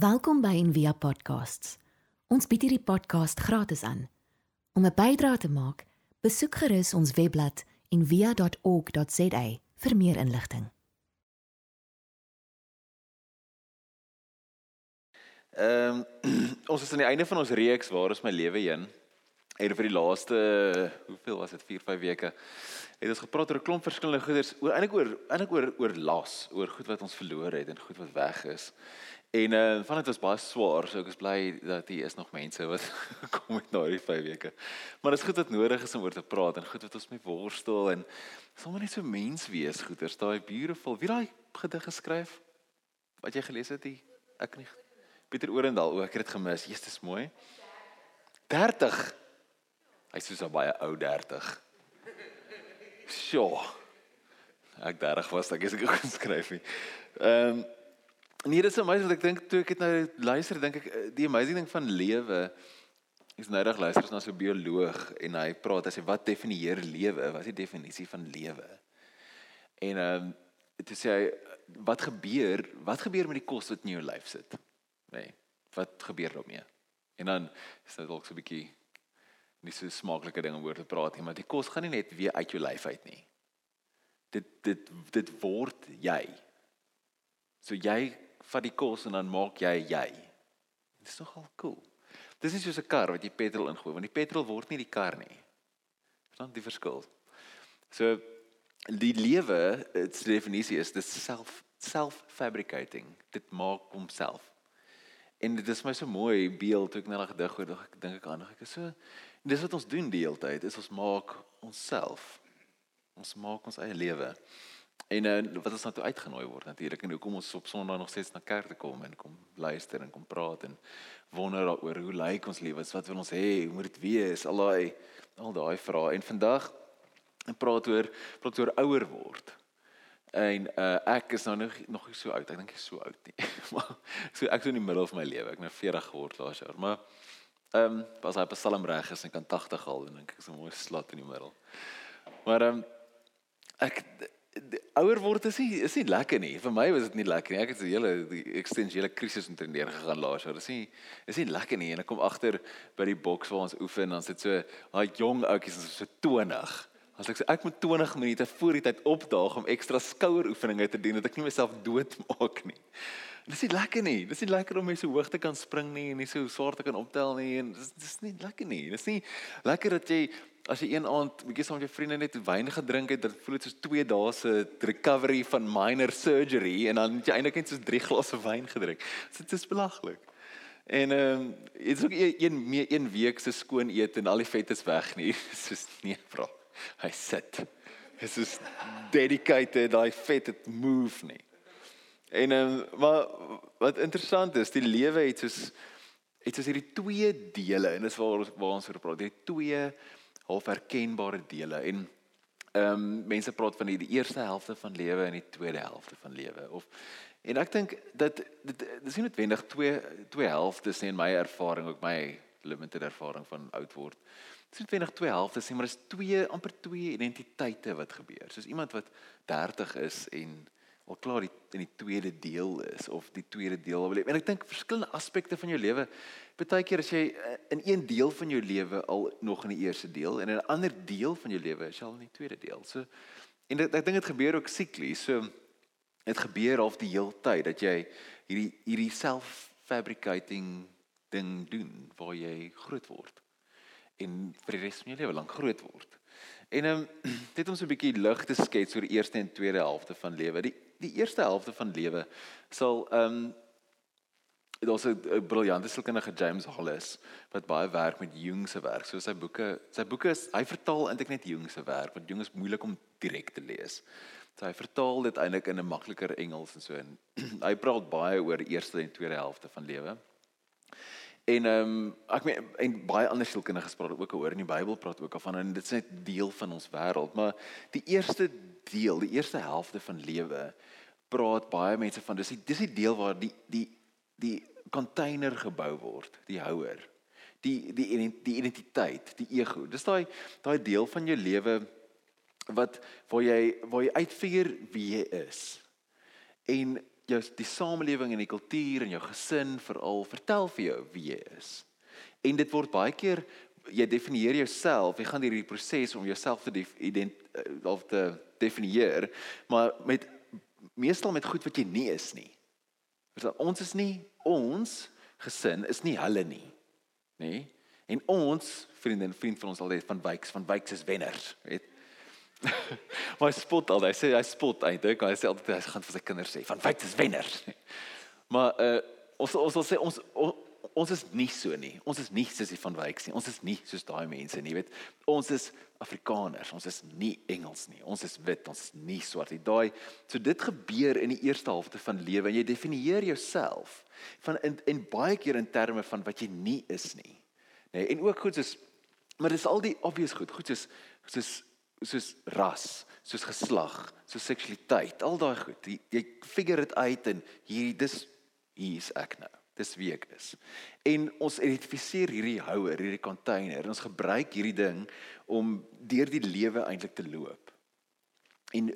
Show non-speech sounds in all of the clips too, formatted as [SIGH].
Welkom by Envia Podcasts. Ons bied hierdie podcast gratis aan. Om 'n bydrae te maak, besoek gerus ons webblad en via.org.za vir meer inligting. Ehm [CLEARS THROAT] ons is aan die einde van ons reeks waar is my lewe heen? En vir die laaste hoeveel was dit 4 5 weke het ons gepraat oor 'n klomp verskillende goeders, oor eintlik oor eintlik oor oor las, oor goed wat ons verloor het en goed wat weg is. En uh van dit was baie swaar, so ek is bly dat hier is nog mense wat [LAUGHS] kom met na hierdie 5 weke. Maar dit is goed wat nodig is om oor te praat en goed wat ons mee worstel en sommer net so mens wees goeders. Daai beautiful. Wie daai gedig geskryf? Wat jy gelees het, die, ek nie. Pieter Orendal, o, ek het dit gemis. Jesus is mooi. 30. Hy's so baie ou 30. Sjoe. Ek 30 was, ek is ek geskryf nie. Ehm um, Nee, dit is amazing wat ek dink toe ek dit nou luister, dink ek eh, die amazing ding van lewe is nou reg luister as na so 'n bioloog en hy praat hy sê wat definieer lewe? Wat is die definisie van lewe? En ehm um, dit sê hy wat gebeur? Wat gebeur met die kos wat in jou lyf sit? Nê. Nee, wat gebeur daarmee? En dan is dit dalk so 'n bietjie nie so smaaklike ding om oor te praat nie, maar die kos gaan nie net weer uit jou lyf uit nie. Dit dit dit word jy. So jy vat die kos en dan maak jy jy. Dit is nogal cool. Dis nie soos 'n kar wat jy petrol ingooi want die petrol word nie die kar nie. Verstaan die verskil? So die lewe, its definisie is dit self self-fabricating. Dit maak homself. En dit is my so mooi beeld toe ek nou gedig hoor, ek dink ek aan, ek is so dis wat ons doen die hele tyd, is ons maak onsself. Ons maak ons eie lewe. En uh, wat ons nou uitgenooi word natuurlik en hoekom ons op Sondag nog steeds na kerk toe kom en kom luister en kom praat en wonder daaroor hoe lyk ons lewens, wat wil ons hê, hoe moet dit wees, al daai al daai vrae. En vandag praat oor praat oor ouer word. En uh, ek is nou nog nog nie so oud. Ek dink ek is so oud nie. [LAUGHS] maar so ek is in die middel van my lewe. Ek nou 40 geword laas jaar. Maar ehm um, as hy op Psalm reg is en kan 80 al en dink ek is 'n mooi slot in die middel. Maar ehm um, ek ouer word is nie is nie lekker nie. Vir my was dit nie lekker nie. Ek het 'n hele eksistensiële krisis intreneer gegaan laas jaar. Dis nie is nie lekker nie. En ek kom agter by die boks waar ons oefen en dan sit so daai jong ouetjies is so 20. As ek sê ek moet 20 minute voor die tyd opdaag om ekstra skoueroefeninge te doen dat ek nie myself doodmaak nie. Dis nie lekker nie. Dis nie lekker om mee so hoog te kan spring nie en nie so swaar te kan optel nie en dis dis nie lekker nie. Dis nie lekker dat jy as jy een aand bietjie saam met jou vriende net wyn gedrink het, dan voel dit soos 2 dae se recovery van minor surgery en dan het jy eintlik net soos 3 glase wyn gedrink. Dit is belaglik. En ehm um, dit is ook een een, een week se skoon eet en al die vet is weg nie. Soos nee, vra. Hy sit. Dit is dedicated, daai vet het move nie. En ehm um, maar wat interessant is, die lewe het soos het soos hierdie twee dele en dis waar ons waar ons oor praat. Die twee half herkenbare dele en ehm um, mense praat van die, die eerste helfte van lewe en die tweede helfte van lewe of en ek dink dat dit dis nie noodwendig twee twee helftes nie in my ervaring ook my limited ervaring van oud word. Dit is nie noodwendig twee helftes nie, maar dis twee amper twee identiteite wat gebeur. Soos iemand wat 30 is en al klaar die in die tweede deel is of die tweede deel wil hê. En ek dink verskillende aspekte van jou lewe. Partykeer as jy eh, in een deel van jou lewe al nog in die eerste deel en in 'n ander deel van jou lewe is jy al in die tweede deel. So en dit, ek dink dit gebeur ook siklies. So dit gebeur half die hele tyd dat jy hierdie hierdie self-fabricating ding doen waar jy groot word en vir die res van jou lewe lank groot word. En ehm um, [CLEARS THROAT] dit om so 'n bietjie lig te skets oor die eerste en tweede helfte van lewe. Die die eerste helfte van lewe sal ehm um, daar's 'n briljante sielkundige James Hollis wat baie werk met Jung se werk. So sy boeke, sy boeke is hy vertaal eintlik net Jung se werk want Jung is moeilik om direk te lees. So hy vertaal dit eintlik in 'n makliker Engels en so en [CLEARS THROAT] hy praat baie oor eerste en tweede helfte van lewe. En ehm um, ek meen en baie ander sielkundiges praat ook oor in die Bybel praat ook af van en dit is net deel van ons wêreld, maar die eerste deel, die eerste helfte van lewe praat baie mense van dis die dis die deel waar die die die container gebou word, die houer. Die die die identiteit, die ego. Dis daai daai deel van jou lewe wat waar jy waar jy uitfigure wie jy is. En jou die samelewing en die kultuur en jou gesin veral vertel vir jou wie jy is. En dit word baie keer jy definieer jouself, jy gaan hierdie proses om jouself te ident eh, of te definieer, maar met meestal met goed wat jy nie is nie. Want ons is nie ons gesin is nie hulle nie. Nê? Nee? En ons vriende en vriend van ons altyd van Wyks van Wyks is wenners, weet. [LAUGHS] maar hy spot al, hy sê hy spot eintlik, hy sê altyd hy gaan vir sy kinders sê van Wyks is wenners. maar uh ons ons wil sê ons, ons ons is nie so nie. Ons is nie soos die van Wyks nie. Ons is nie soos daai mense nie, weet. Ons is Afrikaners. Ons is nie Engels nie. Ons is wit. Ons is nie swart nie. Daai so dit gebeur in die eerste helfte van lewe en jy definieer jouself van in, in baie keer in terme van wat jy nie is nie. Nee, en ook goed soos maar dis al die obvious goed, goed soos soos soos ras, soos geslag, soos seksualiteit, al daai goed. Jy, jy figure dit uit en hier dis hier's ek nou. Dis wie ek is. En ons identifiseer hierdie houer, hierdie container en ons gebruik hierdie ding om deur die lewe eintlik te loop. En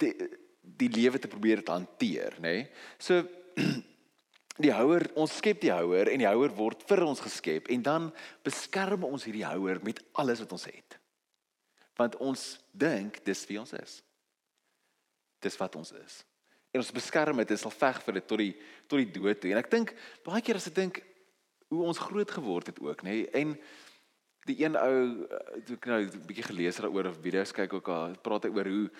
die die lewe te probeer te hanteer, nê? Nee? So [CLEARS THROAT] die houer, ons skep die houer en die houer word vir ons geskep en dan beskerm ons hierdie houer met alles wat ons het. Want ons dink dis wie ons is. Dis wat ons is. En ons beskerm dit, ons sal veg vir dit tot die tot die dood toe. En ek dink baie keer as ek dink hoe ons groot geword het ook, nê? Nee, en die een ou toe ek nou 'n bietjie gelees het daaroor of video's kyk ook al praat hy oor hoe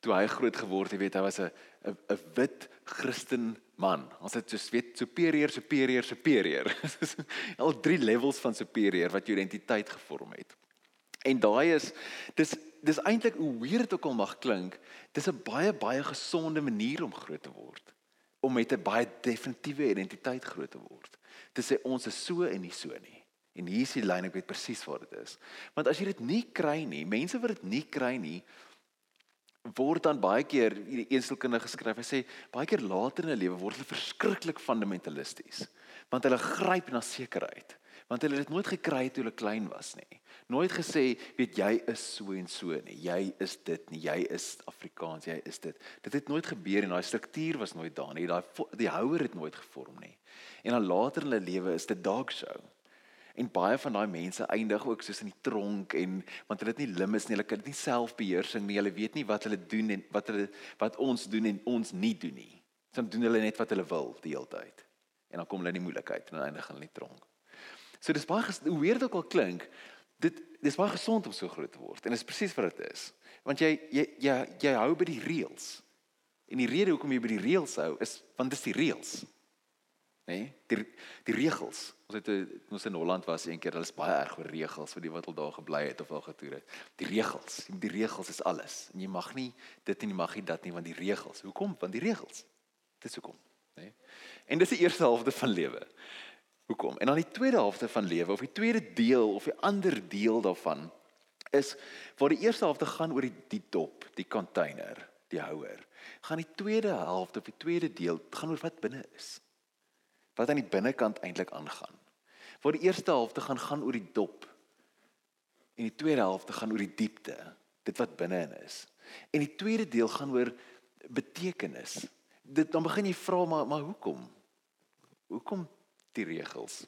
toe hy groot geword het, weet hy was 'n 'n wit Christen man. Ons het soos weet superieur, superieur, superieur. [LAUGHS] Al drie levels van superieur wat jou identiteit gevorm het. En daai is dis dis eintlik hoe weird dit ook al mag klink, dis 'n baie baie gesonde manier om groot te word. Om met 'n baie definitiewe identiteit groot te word. Dit sê ons is so en nie so nie. En hier is die lyn ek weet presies waar dit is. Want as jy dit nie kry nie, mense wat dit nie kry nie, word dan baie keer hierdie eenselkinde geskryf. Hy sê baie keer later in 'n lewe word hulle verskriklik fundamentalisties. Want hulle gryp na sekerheid. Want hulle het dit nooit gekry toe hulle klein was nie. Nooit gesê, weet jy is so en so nie. Jy is dit nie. Jy is Afrikaans, jy is dit. Dit het nooit gebeur en daai struktuur was nooit daar nie. Daai die houer het nooit gevorm nie. En dan later in hulle lewe is dit dog show. En baie van daai mense eindig ook soos in die tronk en want hulle het nie limits nie, hulle kan nie selfbeheersing nie. Hulle weet nie wat hulle doen en wat hulle wat ons doen en ons nie doen nie. Soms doen hulle net wat hulle wil die hele tyd. En dan kom hulle in die moeilikheid en dan eindig hulle in die tronk. So dis baie hoe weird ook al klink, dit dis baie gesond om so groot te word en dit is presies wat dit is. Want jy jy jy jy hou by die reëls. En die rede hoekom jy by die reëls hou is want dis die reëls nê? Nee, die die reëls. Ons het ons in Holland was een keer, hulle is baie erg oor reëls vir die wat al daar gebly het of al getoer het. Die reëls, die reëls is alles. En jy mag nie dit en jy mag nie dat nie want die reëls. Hoekom? Want die reëls. Dis hoekom, nê? Nee? En dis die eerste helfte van lewe. Hoekom? En dan die tweede helfte van lewe of die tweede deel of die ander deel daarvan is waar die eerste helfte gaan oor die die dop, die container, die houer. Gaan die tweede helfte of die tweede deel gaan oor wat binne is wat aan die binnekant eintlik aangaan. Waar die eerste helfte gaan gaan oor die dop en die tweede helfte gaan oor die diepte, dit wat binne-in is. En die tweede deel gaan oor betekenis. Dit dan begin jy vra maar maar hoekom? Hoekom die reëls?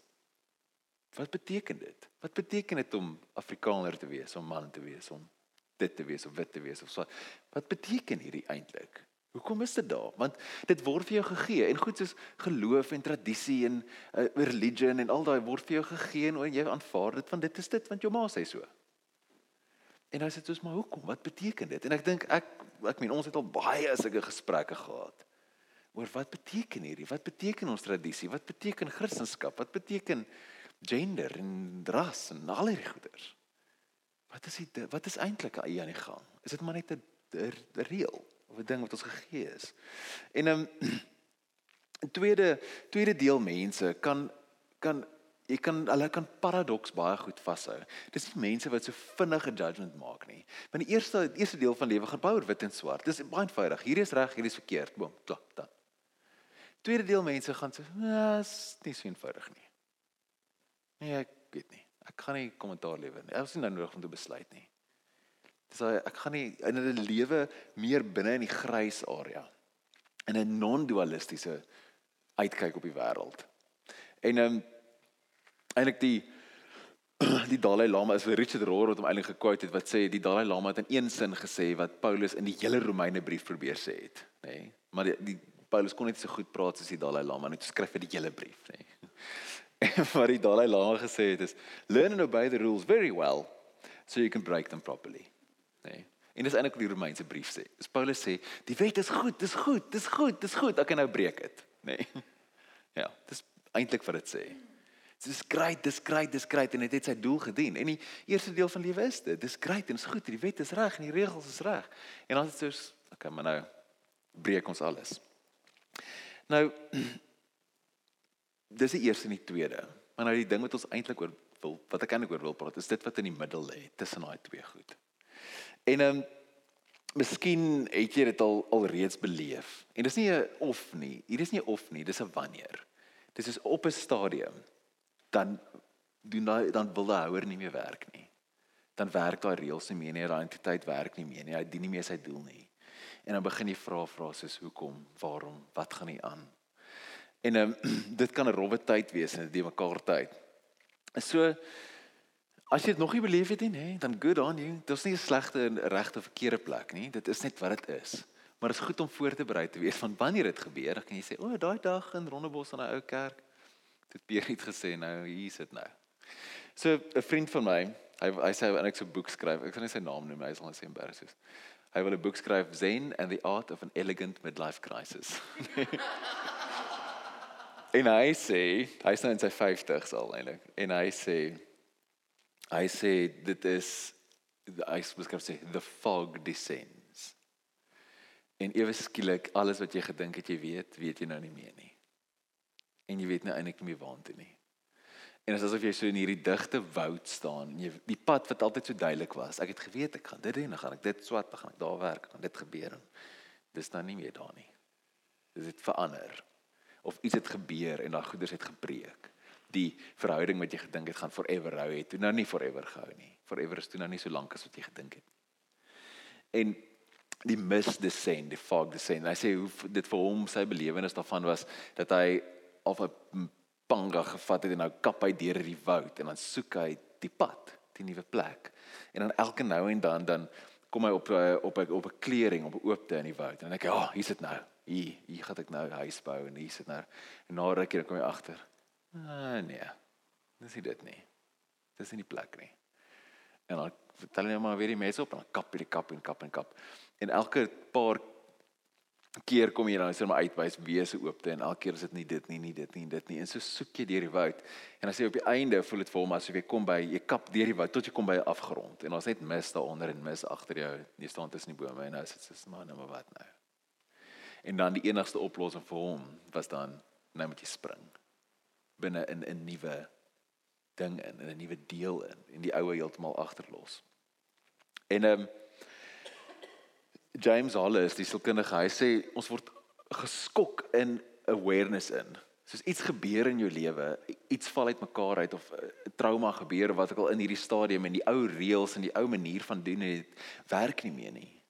Wat beteken dit? Wat beteken dit om Afrikaner te wees, om man te wees, om dit te wees of wit te wees of so? Wat beteken hierdie eintlik? Hoekom is dit daar? Want dit word vir jou gegee en goed soos geloof en tradisie en uh, religion en al daai word vir jou gegee en jy aanvaar dit want dit is dit want jou ma sê so. En dan sê jy soos maar hoekom? Wat beteken dit? En ek dink ek ek meen ons het al baie sulke gesprekke gehad oor wat beteken hierdie? Wat beteken ons tradisie? Wat beteken Christendom? Wat beteken gender en ras en al hierdie goeders? Wat is dit? Wat is eintlik aan die gang? Is dit maar net 'n reël? of 'n ding wat ons gegee is. En ehm, [CLEARS THROAT] 'n um, tweede tweede deel mense kan kan jy kan hulle kan paradoks baie goed vashou. Dis nie mense wat so vinnige judgement maak nie. Want die eerste die eerste deel van lewe gaan bou oor wit en swart. Dis baie eenvoudig. Hierdie is reg, hierdie is verkeerd. Boom, klap dan. Tweede deel mense gaan sê, "Nee, is nie so eenvoudig nie." Nee, ek weet nie. Ek gaan nie kommentaar lewer nie. Ek is nie nou nodig om te besluit nie. Dis ek gaan nie in 'n lewe meer binne in die grys area. in 'n non-dualistiese uitkyk op die wêreld. En ehm um, eintlik die [CLEARS THROAT] die Dalai Lama is vir Richard Rohr wat hom eintlik gekwote het wat sê die Dalai Lama het in een sin gesê wat Paulus in die hele Romeine brief probeer sê het, nê. Nee, maar die, die Paulus kon net so goed praat soos die Dalai Lama net skryf vir die hele brief, nê. [LAUGHS] En wat die Dalai Lama gesê het is learn and obey the rules very well so you can break them properly. Nee. En dis eintlik die Romeinse brief sê. Dis Paulus sê, die wet is goed, dis goed, dis goed, dis goed, ek kan nou breek dit, nê. Nee. [LAUGHS] Ja, dis eintlik wat dit sê. Dis great, dis great, dis great en dit het sy doel gedien. En die eerste deel van lewe is dit. Dis great en dis goed, die wet is reg en die reëls is reg. En dan is dit soos, okay, maar nou breek ons alles. Nou [CLEARS THROAT] dis die eerste en die tweede. Maar nou die ding wat ons eintlik oor wil wat ek eintlik oor wil praat, is dit wat in die middel lê tussen daai twee goed. En ehm um, miskien het jy dit al al reeds beleef. En dis nie 'n of nie. Hier is nie 'n of nie, dis 'n wanneer. Dis is op 'n stadium dan doen daai dan wil daai houer nie meer werk nie. Dan werk daai reëls nie meer nie, daai entiteit werk nie meer nie. Hy dien nie meer sy doel nie. En dan begin jy vra vra soos hoekom, waarom, wat gaan nie aan? En um, [CLEARS THROAT] dit kan 'n rowwe tyd wees en dit mekaar tyd. So As jy dit nog nie beleef het nie, nee, dan good on you. Dit is nie 'n slegte en regte verkeerde plek nie. Dit is net wat dit is. Maar dit is goed om voor te berei te wees van wanneer dit gebeur. Dan kan jy sê, "O, oh, daai dag in Rondebos aan 'n ou kerk." Dit Pierre het gesê, "Nou, hier is dit nou." So 'n vriend van my, hy hy sê en ek so 'n boek skryf. Ek kan nie sy naam noem, hy sal net sê embarrassed. Hy wil 'n boek skryf, Zen and the Art of an Elegant Midlife Crisis. [LAUGHS] en hy sê, hy's nou in sy 50's al eintlik. En hy sê Hy sê dit is hy beskryf sê the fog descends. En ewe skielik alles wat jy gedink het jy weet, weet jy nou nie meer nie. En jy weet nou eintlik nie meer waartoe nie. En dit is asof jy so in hierdie digte woud staan en jy die pad wat altyd so duidelik was. Ek het geweet ek gaan dit doen, dan gaan ek dit swat, dan gaan ek daar werk, dan dit gebeur en dis dan nie meer daar nie. Dis het verander. Of iets het gebeur en daai goeders het gebreek die verhouding wat jy gedink het gaan forever hou het, toe nou nie forever gehou nie. Forever is toe nou nie so lank as wat jy gedink het. En die mist descend, die fog descend. Hy sê hoe dit vir hom sy belewenis daarvan was dat hy of 'n panga gevat het en nou kap hy deur die woud en dan soek hy die pad, die nuwe plek. En dan elke nou en dan dan kom hy op eh, op op 'n 'n klering, op 'n oopte in die woud. En dan dink hy, "Ag, oh, hier's dit nou. Hier, hier gaan ek nou huis bou en hier's dit nou." En na ruk dan kom hy agter. Uh, nee. Dis nie dit nie. Dis nie die plek nie. En dan vertel hy maar weer die mense op en dan kap hy die kap en kap en kap. En elke paar keer kom jy dan sê maar uitwys wese oopte en elke keer is dit nie dit nie, nie dit nie, dit nie. En so soek jy deur die woud. En dan sê op die einde voel dit vir hom asof jy kom by jy kap deur die woud tot jy kom by 'n afgrond en daar's net mis daaronder en mis agter jou. Jy staan tussen die bome en nou is dit so maar nou maar wat nou. En dan die enigste oplossing vir hom was dan nou moet jy spring binne in 'n nuwe ding in, in 'n nuwe deel in en die oue heeltemal agterlos. En ehm um, James Hollis, die sielkundige, hy sê ons word geskok in awareness in. Soos iets gebeur in jou lewe, iets val uitmekaar uit of 'n uh, trauma gebeur wat ek al in hierdie stadium en die ou reëls en die ou manier van doen het werk nie meer nie.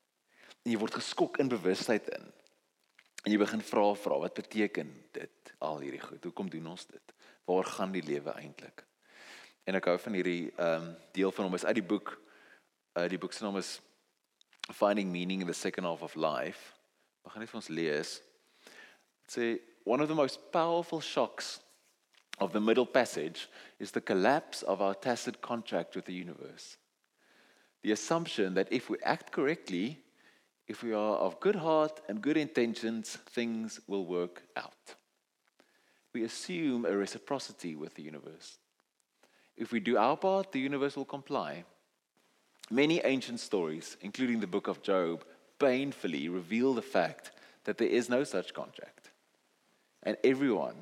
En jy word geskok in bewustheid in. En jy begin vra vra wat beteken dit al hierdie goed? Hoekom doen ons dit? waar gaan die lewe eintlik? En ek hou van hierdie ehm um, deel van hom is uit die boek uh die boek se naam is Finding Meaning in the Second Half of Life. Sê one of the most powerful shocks of the middle passage is the collapse of our tacit contract with the universe. The assumption that if we act correctly, if we are of good heart and good intentions, things will work out we assume a reciprocity with the universe. If we do our part, the universe will comply. Many ancient stories, including the book of Job, painfully reveal the fact that there is no such contract. And everyone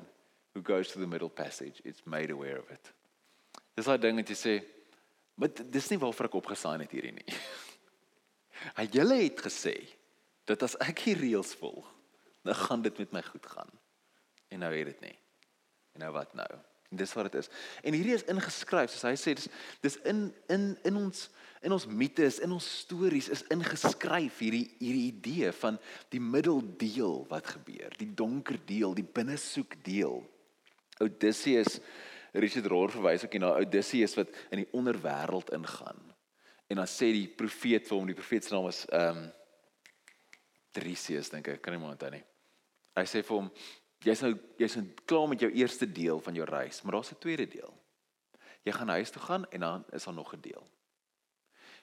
who goes through the middle passage is made aware of it. Dis daai ding wat jy sê, "Maar dis nie waarvoor ek opgestaan het hierdie nie." [LAUGHS] Hy julle het gesê dat as ek hier reëls volg, dan gaan dit met my goed gaan. En nou weet dit nie. En nou wat nou? En dis wat dit is. En hierdie is ingeskryf, soos hy sê, dis dis in in in ons in ons mites, in ons stories is ingeskryf hierdie hierdie idee van die middeldeel wat gebeur, die donker deel, die binnesoek deel. Odysseus Richard Rohr verwys ook na Odysseus wat in die onderwêreld ingaan. En dan sê die profeet vir hom, die profeet se naam is ehm um, Tiresias dink ek, kan nie maar onthou nie. Hy sê vir hom jy's nou jy's nou klaar met jou eerste deel van jou reis, maar daar's 'n tweede deel. Jy gaan huis toe gaan en dan is daar nog 'n deel.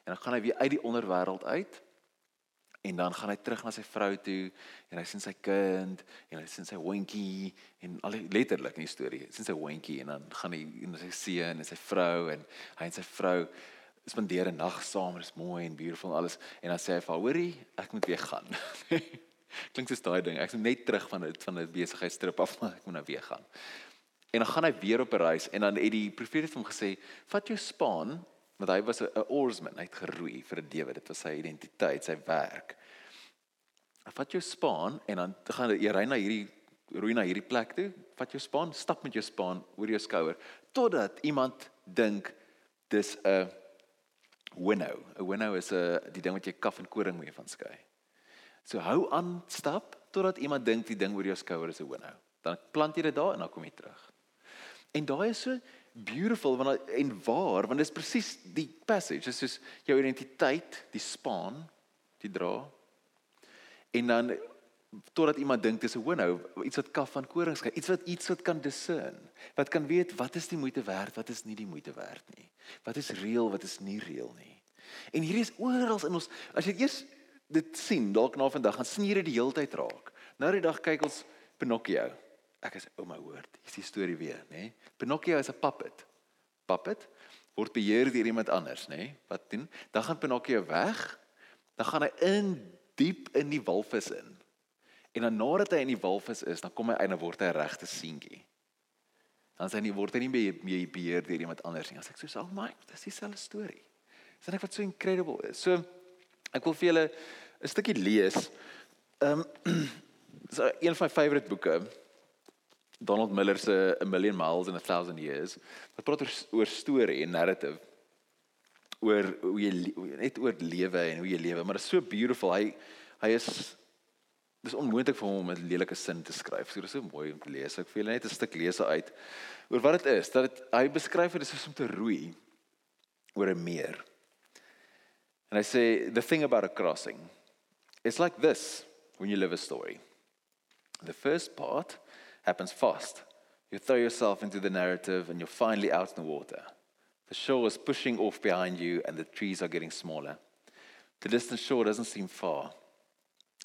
En dan gaan hy weer uit die onderwêreld uit en dan gaan hy terug na sy vrou toe en hy sien sy kind en hy sien sy hondjie en al letterlik in die storie sien sy hondjie en dan gaan hy en sy seun en sy vrou en hy en sy vrou spandeer 'n nag saam dit is mooi en beautiful en alles en dan sê hy vir haar hoorie ek moet weer gaan [LAUGHS] Klink soos daai ding. Ek is net terug van dit van 'n besigheidstrip af, [LAUGHS] maar ek moet nou weer gaan. En dan gaan hy weer op 'n reis en dan het die profeet hom gesê, "Vat jou spaan, want hy was 'n oarsman, hy het geroei vir 'n dewe. Dit was sy identiteit, sy werk. Vat jou spaan en dan gaan jy ry na hierdie roei na hierdie plek toe. Vat jou spaan, stap met jou spaan oor jou skouer totdat iemand dink dis 'n winnow. 'n Winnow is 'n die ding wat jy kaf en koring mee van skei. So hou aan stap totdat iemand dink die ding oor jou skouer is 'n hoenhou. Dan plant jy dit daar en dan kom jy terug. En daai is so beautiful want en waar want dit is presies die passage. Dit is jou identiteit, die spaan, die dra. En dan totdat iemand dink dis 'n hoenhou, iets wat kaf van koring skei, iets wat iets wat kan discern. Wat kan weet wat is die moeite werd, wat is nie die moeite werd nie. Wat is reël, wat is nie reël nie. En hier is oral in ons as jy eers dit sien dalk na vandag gaan sien jy dit die hele tyd raak. Nou die dag kyk ons Pinocchio. Ek is ou my woord. Hier's die storie weer, nê? Nee? Pinocchio is 'n puppet. Puppet word beheer deur iemand anders, nê? Nee? Wat doen? Dan gaan Pinocchio weg. Dan gaan hy in diep in die walvis in. En dan nadat hy in die walvis is, dan kom hy uit en word hy 'n regte seentjie. Dan sê hy nie word hy nie meer beheer deur iemand anders nie. As ek so, "Oh my, dis dieselfde storie." Sien ek wat so incredible is. So Ek wil vir julle 'n stukkie lees. Ehm [CLEARS THROAT] um, so een van my favourite boeke. Donald Miller se A Million Miles in a Thousand Years. Wat praat oor, oor storie en narrative. Oor hoe jy net oor lewe en hoe jy lewe, maar dit is so beautiful. Hy hy is dis onmoontlik vir hom om 'n lelike sin te skryf. So dit is so mooi om te lees. Ek vir julle net 'n stuk lees uit oor wat dit is. Dat het, hy beskryf dit is om te roei oor 'n meer. And I say the thing about a crossing, it's like this when you live a story. The first part happens fast. You throw yourself into the narrative and you're finally out in the water. The shore is pushing off behind you and the trees are getting smaller. The distant shore doesn't seem far.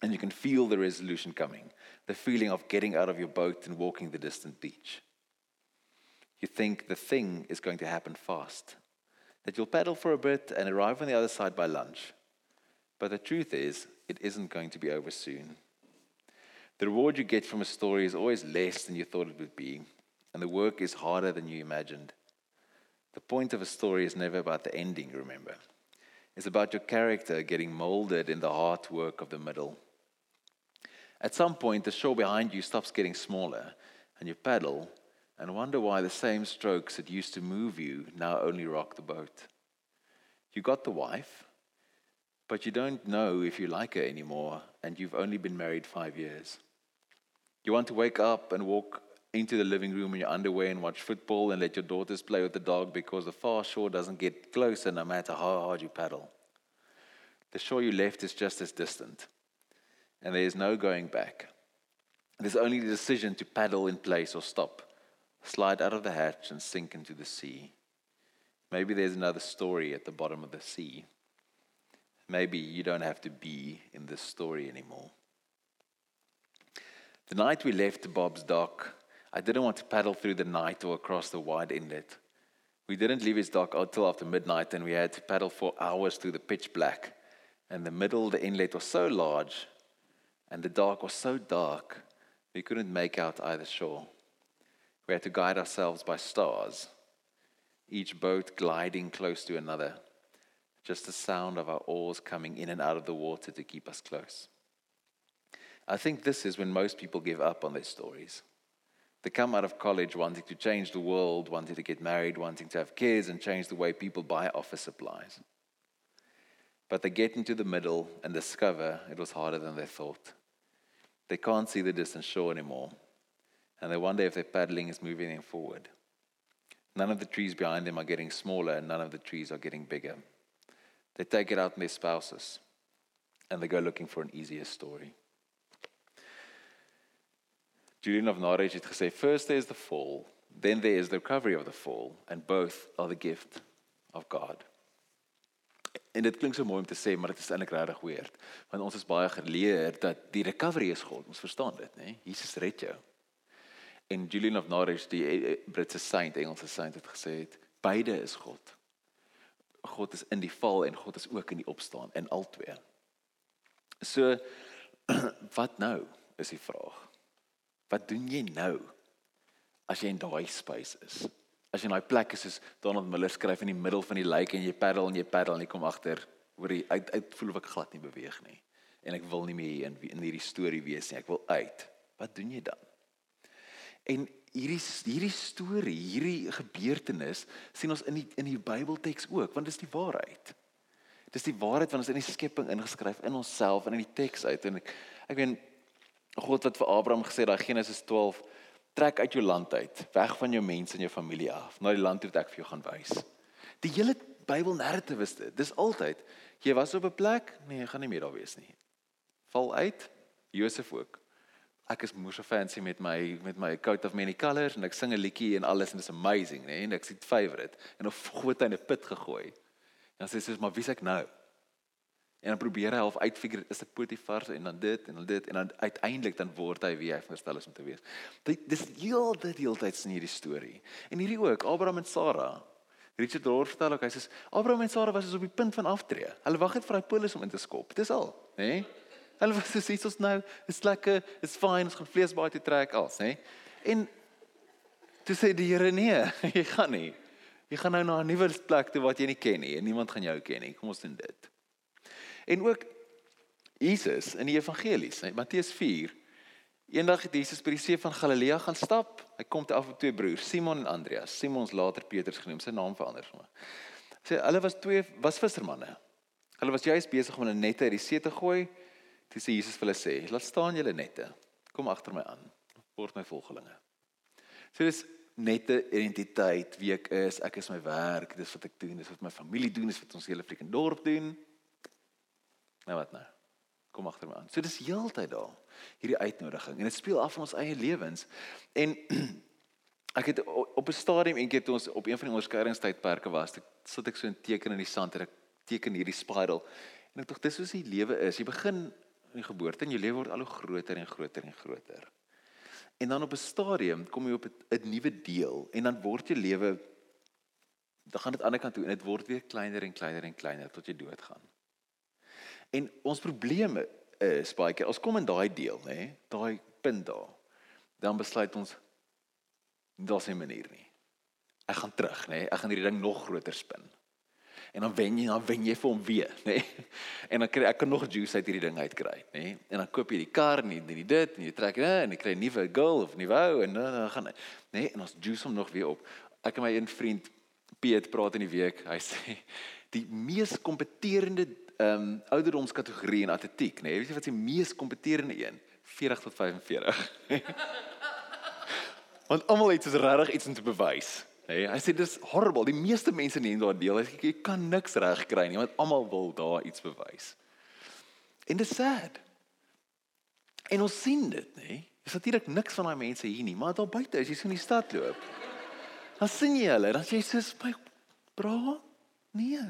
And you can feel the resolution coming, the feeling of getting out of your boat and walking the distant beach. You think the thing is going to happen fast that you'll paddle for a bit and arrive on the other side by lunch. But the truth is, it isn't going to be over soon. The reward you get from a story is always less than you thought it would be, and the work is harder than you imagined. The point of a story is never about the ending, remember. It's about your character getting molded in the hard work of the middle. At some point, the shore behind you stops getting smaller, and you paddle and wonder why the same strokes that used to move you now only rock the boat. You got the wife, but you don't know if you like her anymore, and you've only been married five years. You want to wake up and walk into the living room in your underwear and watch football and let your daughters play with the dog because the far shore doesn't get closer no matter how hard you paddle. The shore you left is just as distant, and there is no going back. There's only the decision to paddle in place or stop slide out of the hatch and sink into the sea. Maybe there's another story at the bottom of the sea. Maybe you don't have to be in this story anymore. The night we left Bob's dock, I didn't want to paddle through the night or across the wide inlet. We didn't leave his dock until after midnight, and we had to paddle for hours through the pitch black. And the middle of the inlet was so large, and the dock was so dark, we couldn't make out either shore. We had to guide ourselves by stars, each boat gliding close to another, just the sound of our oars coming in and out of the water to keep us close. I think this is when most people give up on their stories. They come out of college wanting to change the world, wanting to get married, wanting to have kids, and change the way people buy office supplies. But they get into the middle and discover it was harder than they thought. They can't see the distant shore anymore, and they wonder if their paddling is moving them forward. None of the trees behind them are getting smaller, and none of the trees are getting bigger. They take it out on their spouses, and they go looking for an easier story. Julian of Norwich het gesê first there is the fall, then there is the recovery of the fall and both are the gift of God. En dit klink so mooi om te sê, maar dit is eintlik regtig weird. Want ons is baie geleer dat die recovery is God. Ons verstaan dit, né? Jesus red jou. En Julian of Norwich, die eh, eh, Britse saint, Engelse saint het gesê het, beide is God. God is in die val en God is ook in die opstaan in albei. So [CLEARS THROAT] wat nou is die vraag. Wat doen jy nou as jy in daai space is? As jy in daai plek is soos Donald Miller skryf in die middel van die lake en jy paddel en jy paddel en jy kom agter hoor jy uit uit voel of ek glad nie beweeg nie en ek wil nie meer hier in in hierdie storie wees nie. Ek wil uit. Wat doen jy dan? En hierdie hierdie storie, hierdie gebeurtenis sien ons in die in die Bybelteks ook, want dit is die waarheid. Dis die waarheid wat ons in die skepping ingeskryf in onsself en in die teks uit en ek ek meen God wat vir Abraham gesê daai Genesis 12 trek uit jou land uit, weg van jou mense en jou familie af, na die land wat ek vir jou gaan wys. Die hele Bybel narrative is dit. Dis altyd jy was op 'n plek, nee, jy gaan nie meer daar wees nie. Val uit, Josef ook. Ek is moeë so fancy met my met my coat of many colors en ek sing 'n liedjie en alles en dit is amazing, nê? Nee? En ek sê favorite en of groot in 'n put gegooi. En dan sê sy, "Maar wie's ek nou?" En dan probeer hy half uitfigure is dit Potifar en dan dit en dan dit en dan uiteindelik dan word hy wie hy verstel is om te wees. Dit dis heel dit heeltyd in hierdie storie. En hierdie ook Abraham en Sara. Richard Rohr vertel ook hy sê Abraham en Sara was op die punt van aftree. Hulle wag net vir daai polis om in te skop. Dis al, nê? Nee? Hulle was so iets ons nou, is lekker, is fyn, ons gaan vleesbaai te trek al, nê? En toe sê die Here nee, [LAUGHS] jy gaan nie. Jy gaan nou na 'n nuwe plek toe wat jy nie ken nie en niemand gaan jou ken nie. Kom ons doen dit. En ook Jesus in die evangelies, in Matteus 4. Eendag het Jesus by die see van Galilea gaan stap. Hy kom te af met twee broers, Simon en Andreas. Simon ons later Petrus genoem, sy naam verander sommer. Sê hulle was twee was vissermanne. Hulle was juis besig om hulle nette uit die see te gooi. Sê Jesus hulle sê: "Laat staan julle nette. Kom agter my aan. Word my volgelinge." So dis nette identiteit wie ek is, ek is my werk, dis wat ek doen, dis wat my familie doen, dis wat ons hele freaking dorp doen. Nou wat nou? Kom agter my aan. So dis heeltyd daar hierdie uitnodiging en dit speel af in ons eie lewens. En [CLEARS THROAT] ek het op 'n stadium eendag toe ons op een van die onderskeidingstydperke was, ek sit ek so 'n teken in die sand en ek teken hierdie spiral. En ek dink dis soos die lewe is. Jy begin in die geboorte en jou lewe word al hoe groter en groter en groter. En dan op 'n stadium kom jy op 'n nuwe deel en dan word jou lewe dan gaan dit aan die ander kant toe en dit word weer kleiner en kleiner en kleiner tot jy doodgaan. En ons probleme is baie keer, ons kom in daai deel, nê, nee, daai punt daar. Dan besluit ons daar's 'n manier nie. Ek gaan terug, nê. Nee, ek gaan hierdie ding nog groter spin. En dan wen jy, dan wen jy vir hom weer, [LAUGHS] nê. Nee. En dan kry ek kan nog juice uit hierdie ding uitkry, nê. Nee. En dan koop jy die kar en die, die dit en jy trek dit en jy kry 'n nuwe girl of nuwe ou en dan gaan nê. Nee, en ons juice hom nog weer op. Ek en my een vriend Piet praat in die week. Hy sê die mees kompeterende ehm um, ouderdomskategorie in atletiek, nê? Nee? Weet jy wat die mees kompeterende een? 40 tot 45. [LAUGHS] Want almal het so regtig iets om te bewys. Hey, hy sê dis horrible. Die meeste mense neem daar deel. Hy sê jy kan niks reg kry nie, want almal wil daar iets bewys. En dit is sad. En ons sien dit, nê? Is natuurlik niks van daai mense hier nie, maar daar buite as jy so in die stad loop. Dan sien jy hulle, dan sê jy soos my bra, nee.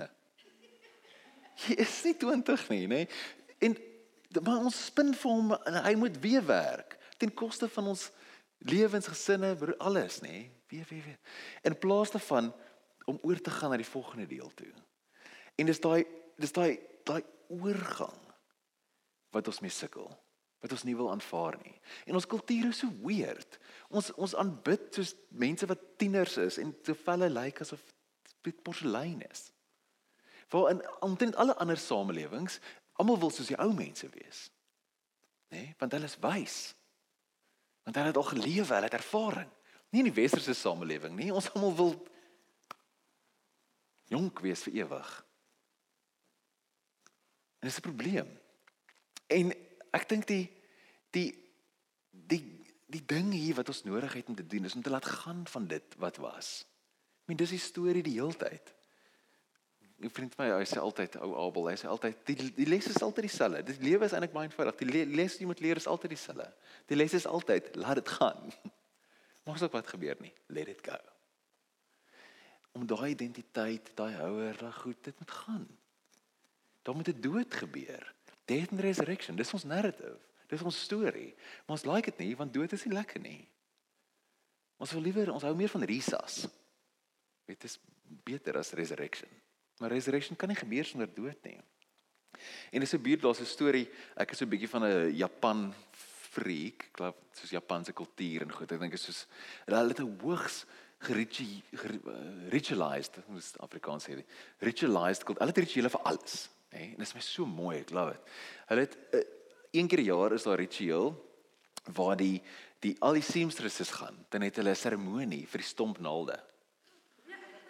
Jy is nie 20 nie, nê? En maar ons spin vir hom en hy moet weer werk ten koste van ons lewensgesinne, alles, nê? Weer weer weer. In plaas daarvan om oor te gaan na die volgende deel toe. En dis daai dis daai daai oorgang wat ons mee sukkel wat ons nie wil aanvaar nie. En ons kultuur is so weird. Ons ons aanbid soos mense wat tieners is en te velle lyk asof dit porselein is. Waar in omtrent alle ander samelewings, almal wil soos die ou mense wees. Nê? Nee, want hulle is wys. Want hulle het al geleef, hulle het ervaring. Nie in die westerse samelewing nie. Ons almal wil jonk wees vir ewig. En dis 'n probleem. En ek dink die die die die ding hier wat ons nodig het om te doen is om te laat gaan van dit wat was. Ek meen dis die storie die heeltyd. 'n Vriend van my, hy sê altyd ou Abel, hy sê altyd die die les is altyd dieselfde. Die lewe is eintlik baie eenvoudig. Die les jy moet leer is altyd dieselfde. Die les is altyd laat dit gaan. Maak ook wat gebeur nie. Let it go. Om daai identiteit, daai houer, daai goed, dit moet gaan. Daar moet 'n dood gebeur. Death and resurrection, dis ons narrative. Dis ons storie. Maar ons like dit nie want dood is nie lekker nie. Ons wil liewer ons hou meer van risas. Dit is beter as resurrection. Maar resurrection kan nie gebeur sonder dood nie. En dis 'n buurt daar's 'n storie. Ek is so 'n bietjie van 'n Japan freak, glo soos Japanse kultuur en goed. Ek dink is soos hulle het 'n hoogs ritualized, moet Afrikaans sê, ritualized kult. Hulle het rituele vir alles, nê? Nee? En dit is my so mooi, ek love dit. Hulle het uh, een keer 'n jaar is daar ritueel waar die die al die seamstresses gaan, dan het hulle 'n seremonie vir die stomp naalde.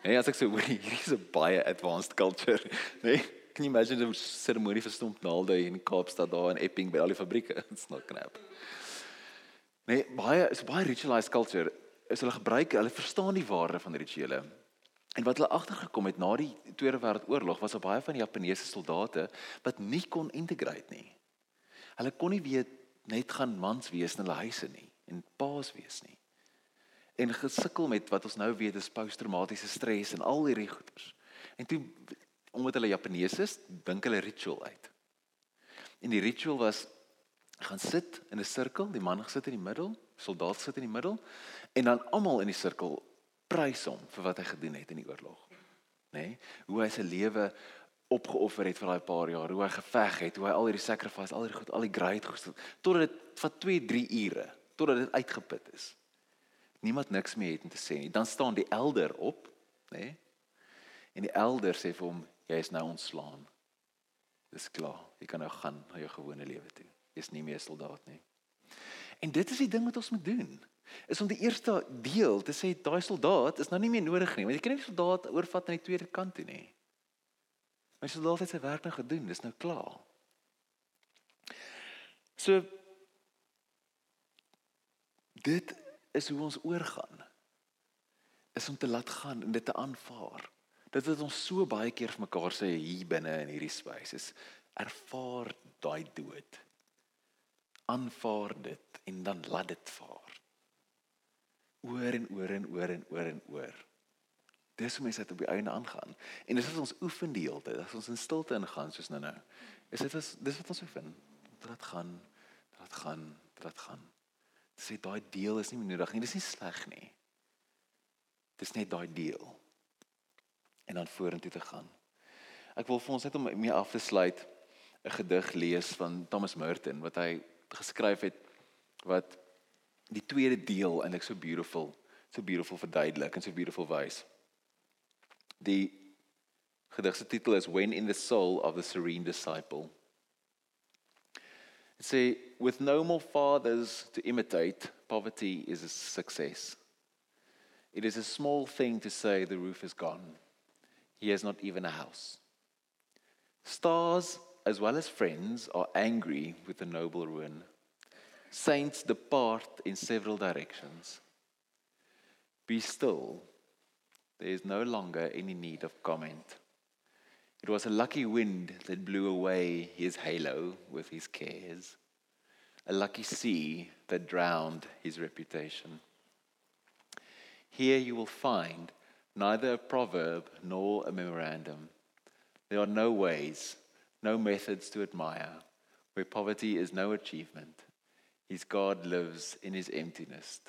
Hey, as ek sê hoor [LAUGHS] hier is 'n baie advanced culture, [LAUGHS] nê? Nee? Can you imagine 'n seremonie vir stomp naalde in Kaapstad daar in Epping by al die fabrieke? [LAUGHS] It's not going to happen. Nee, baie is baie ritualized culture. Is hulle gebruik, hulle verstaan die waarde van rituele. En wat hulle agtergekom het na die Tweede Wêreldoorlog was daar baie van die Japaneese soldate wat nie kon integrate nie. Hulle kon nie weet net gaan mans wees in hulle huise nie en paas wees nie. En gesukkel met wat ons nou weet is posttraumatiese stres en al hierdie goeters. En toe omdat hulle Japaneese is, dink hulle ritual uit. En die ritual was gaan sit in 'n sirkel, die man gesit in die middel, soldaat sit in die middel en dan almal in die sirkel prys hom vir wat hy gedoen het in die oorlog. Nê? Nee? Hoe hy sy lewe opgeoffer het vir daai paar jaar, hoe hy geveg het, hoe hy al hierdie sacrifice, al hierdie goed, al die great gestoot totdat dit vat 2, 3 ure totdat dit uitgeput is. Niemand niks meer het om te sê nie. Dan staan die elder op, nê? Nee? En die elder sê vir hom, jy is nou ontslaan. Dis klaar. Jy kan nou gaan na jou gewone lewe toe. Jy's nie meer 'n soldaat nie. En dit is die ding wat ons moet doen. Is om die eerste deel te sê daai soldaat is nou nie meer nodig nie, want jy kan nie die soldaat oorvat aan die tweede kant toe nie. My soldaat het sy werk nou gedoen, dis nou klaar. So dit is hoe ons oorgaan. Is om te laat gaan en dit te aanvaar. Dit wat ons so baie keer vir mekaar sê hier binne in hierdie space is ervaar daai dood. Aanvaar dit en dan laat dit vaar. Oor en oor en oor en oor en oor. Dis hoe mense dit op die einde aangaan. En dis wat ons oefen die hele tyd. As ons in stilte ingaan soos nou nou. Is dit is dis wat ons oefen. Dit gaan, dit gaan, dit gaan. Dit sê daai deel is nie nodig nie. Dis nie sleg nie. Dis net daai deel en dan vorentoe te gaan. Ek wil vir ons net om mee af te sluit 'n gedig lees van Thomas Merton wat hy geskryf het wat die tweede deel eintlik so beautiful, so beautiful verduidelik en so beautiful wys. Die gedig se titel is When in the Soul of the Serene Disciple. It say with no more fathers to imitate, poverty is a success. It is a small thing to say the roof is gone. He has not even a house. Stars, as well as friends, are angry with the noble ruin. Saints depart in several directions. Be still. There is no longer any need of comment. It was a lucky wind that blew away his halo with his cares, a lucky sea that drowned his reputation. Here you will find neither a proverb nor a memorandum. There are no ways, no methods to admire, where poverty is no achievement. His God lives in his emptiness,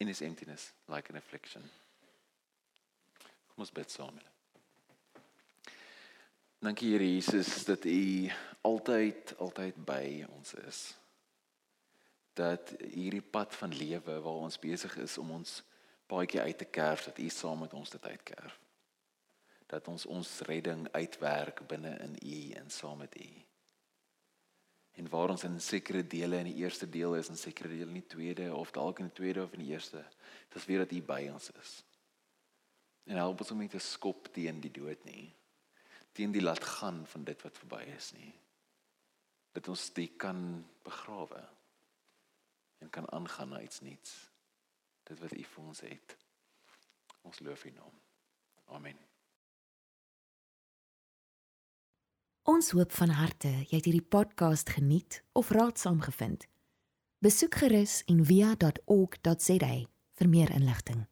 in his emptiness like an affliction. Kom ons bid saam. Dankie Here Jesus dat U altyd altyd by ons is. Dat hierdie pad van lewe waar ons besig is om ons paadjie uit te kerf dat U saam met ons dit uitkerf. Dat ons ons redding uitwerk binne in U en saam met U. En waar ons in sekere dele in die eerste deel is en sekere dele in die tweede of dalk in die tweede of in die eerste, dis weer dat U by ons is. En help ons om nie te skop teen die dood nie. Teen die laat gaan van dit wat verby is nie. Dat ons dit kan begrawe en kan aangaan na iets nuuts. Dit wat U vir ons het. Ons loof U naam. Amen. Ons hoop van harte jy het hierdie podcast geniet of raadsaam gevind. Besoek gerus en via.ok.za vir meer inligting.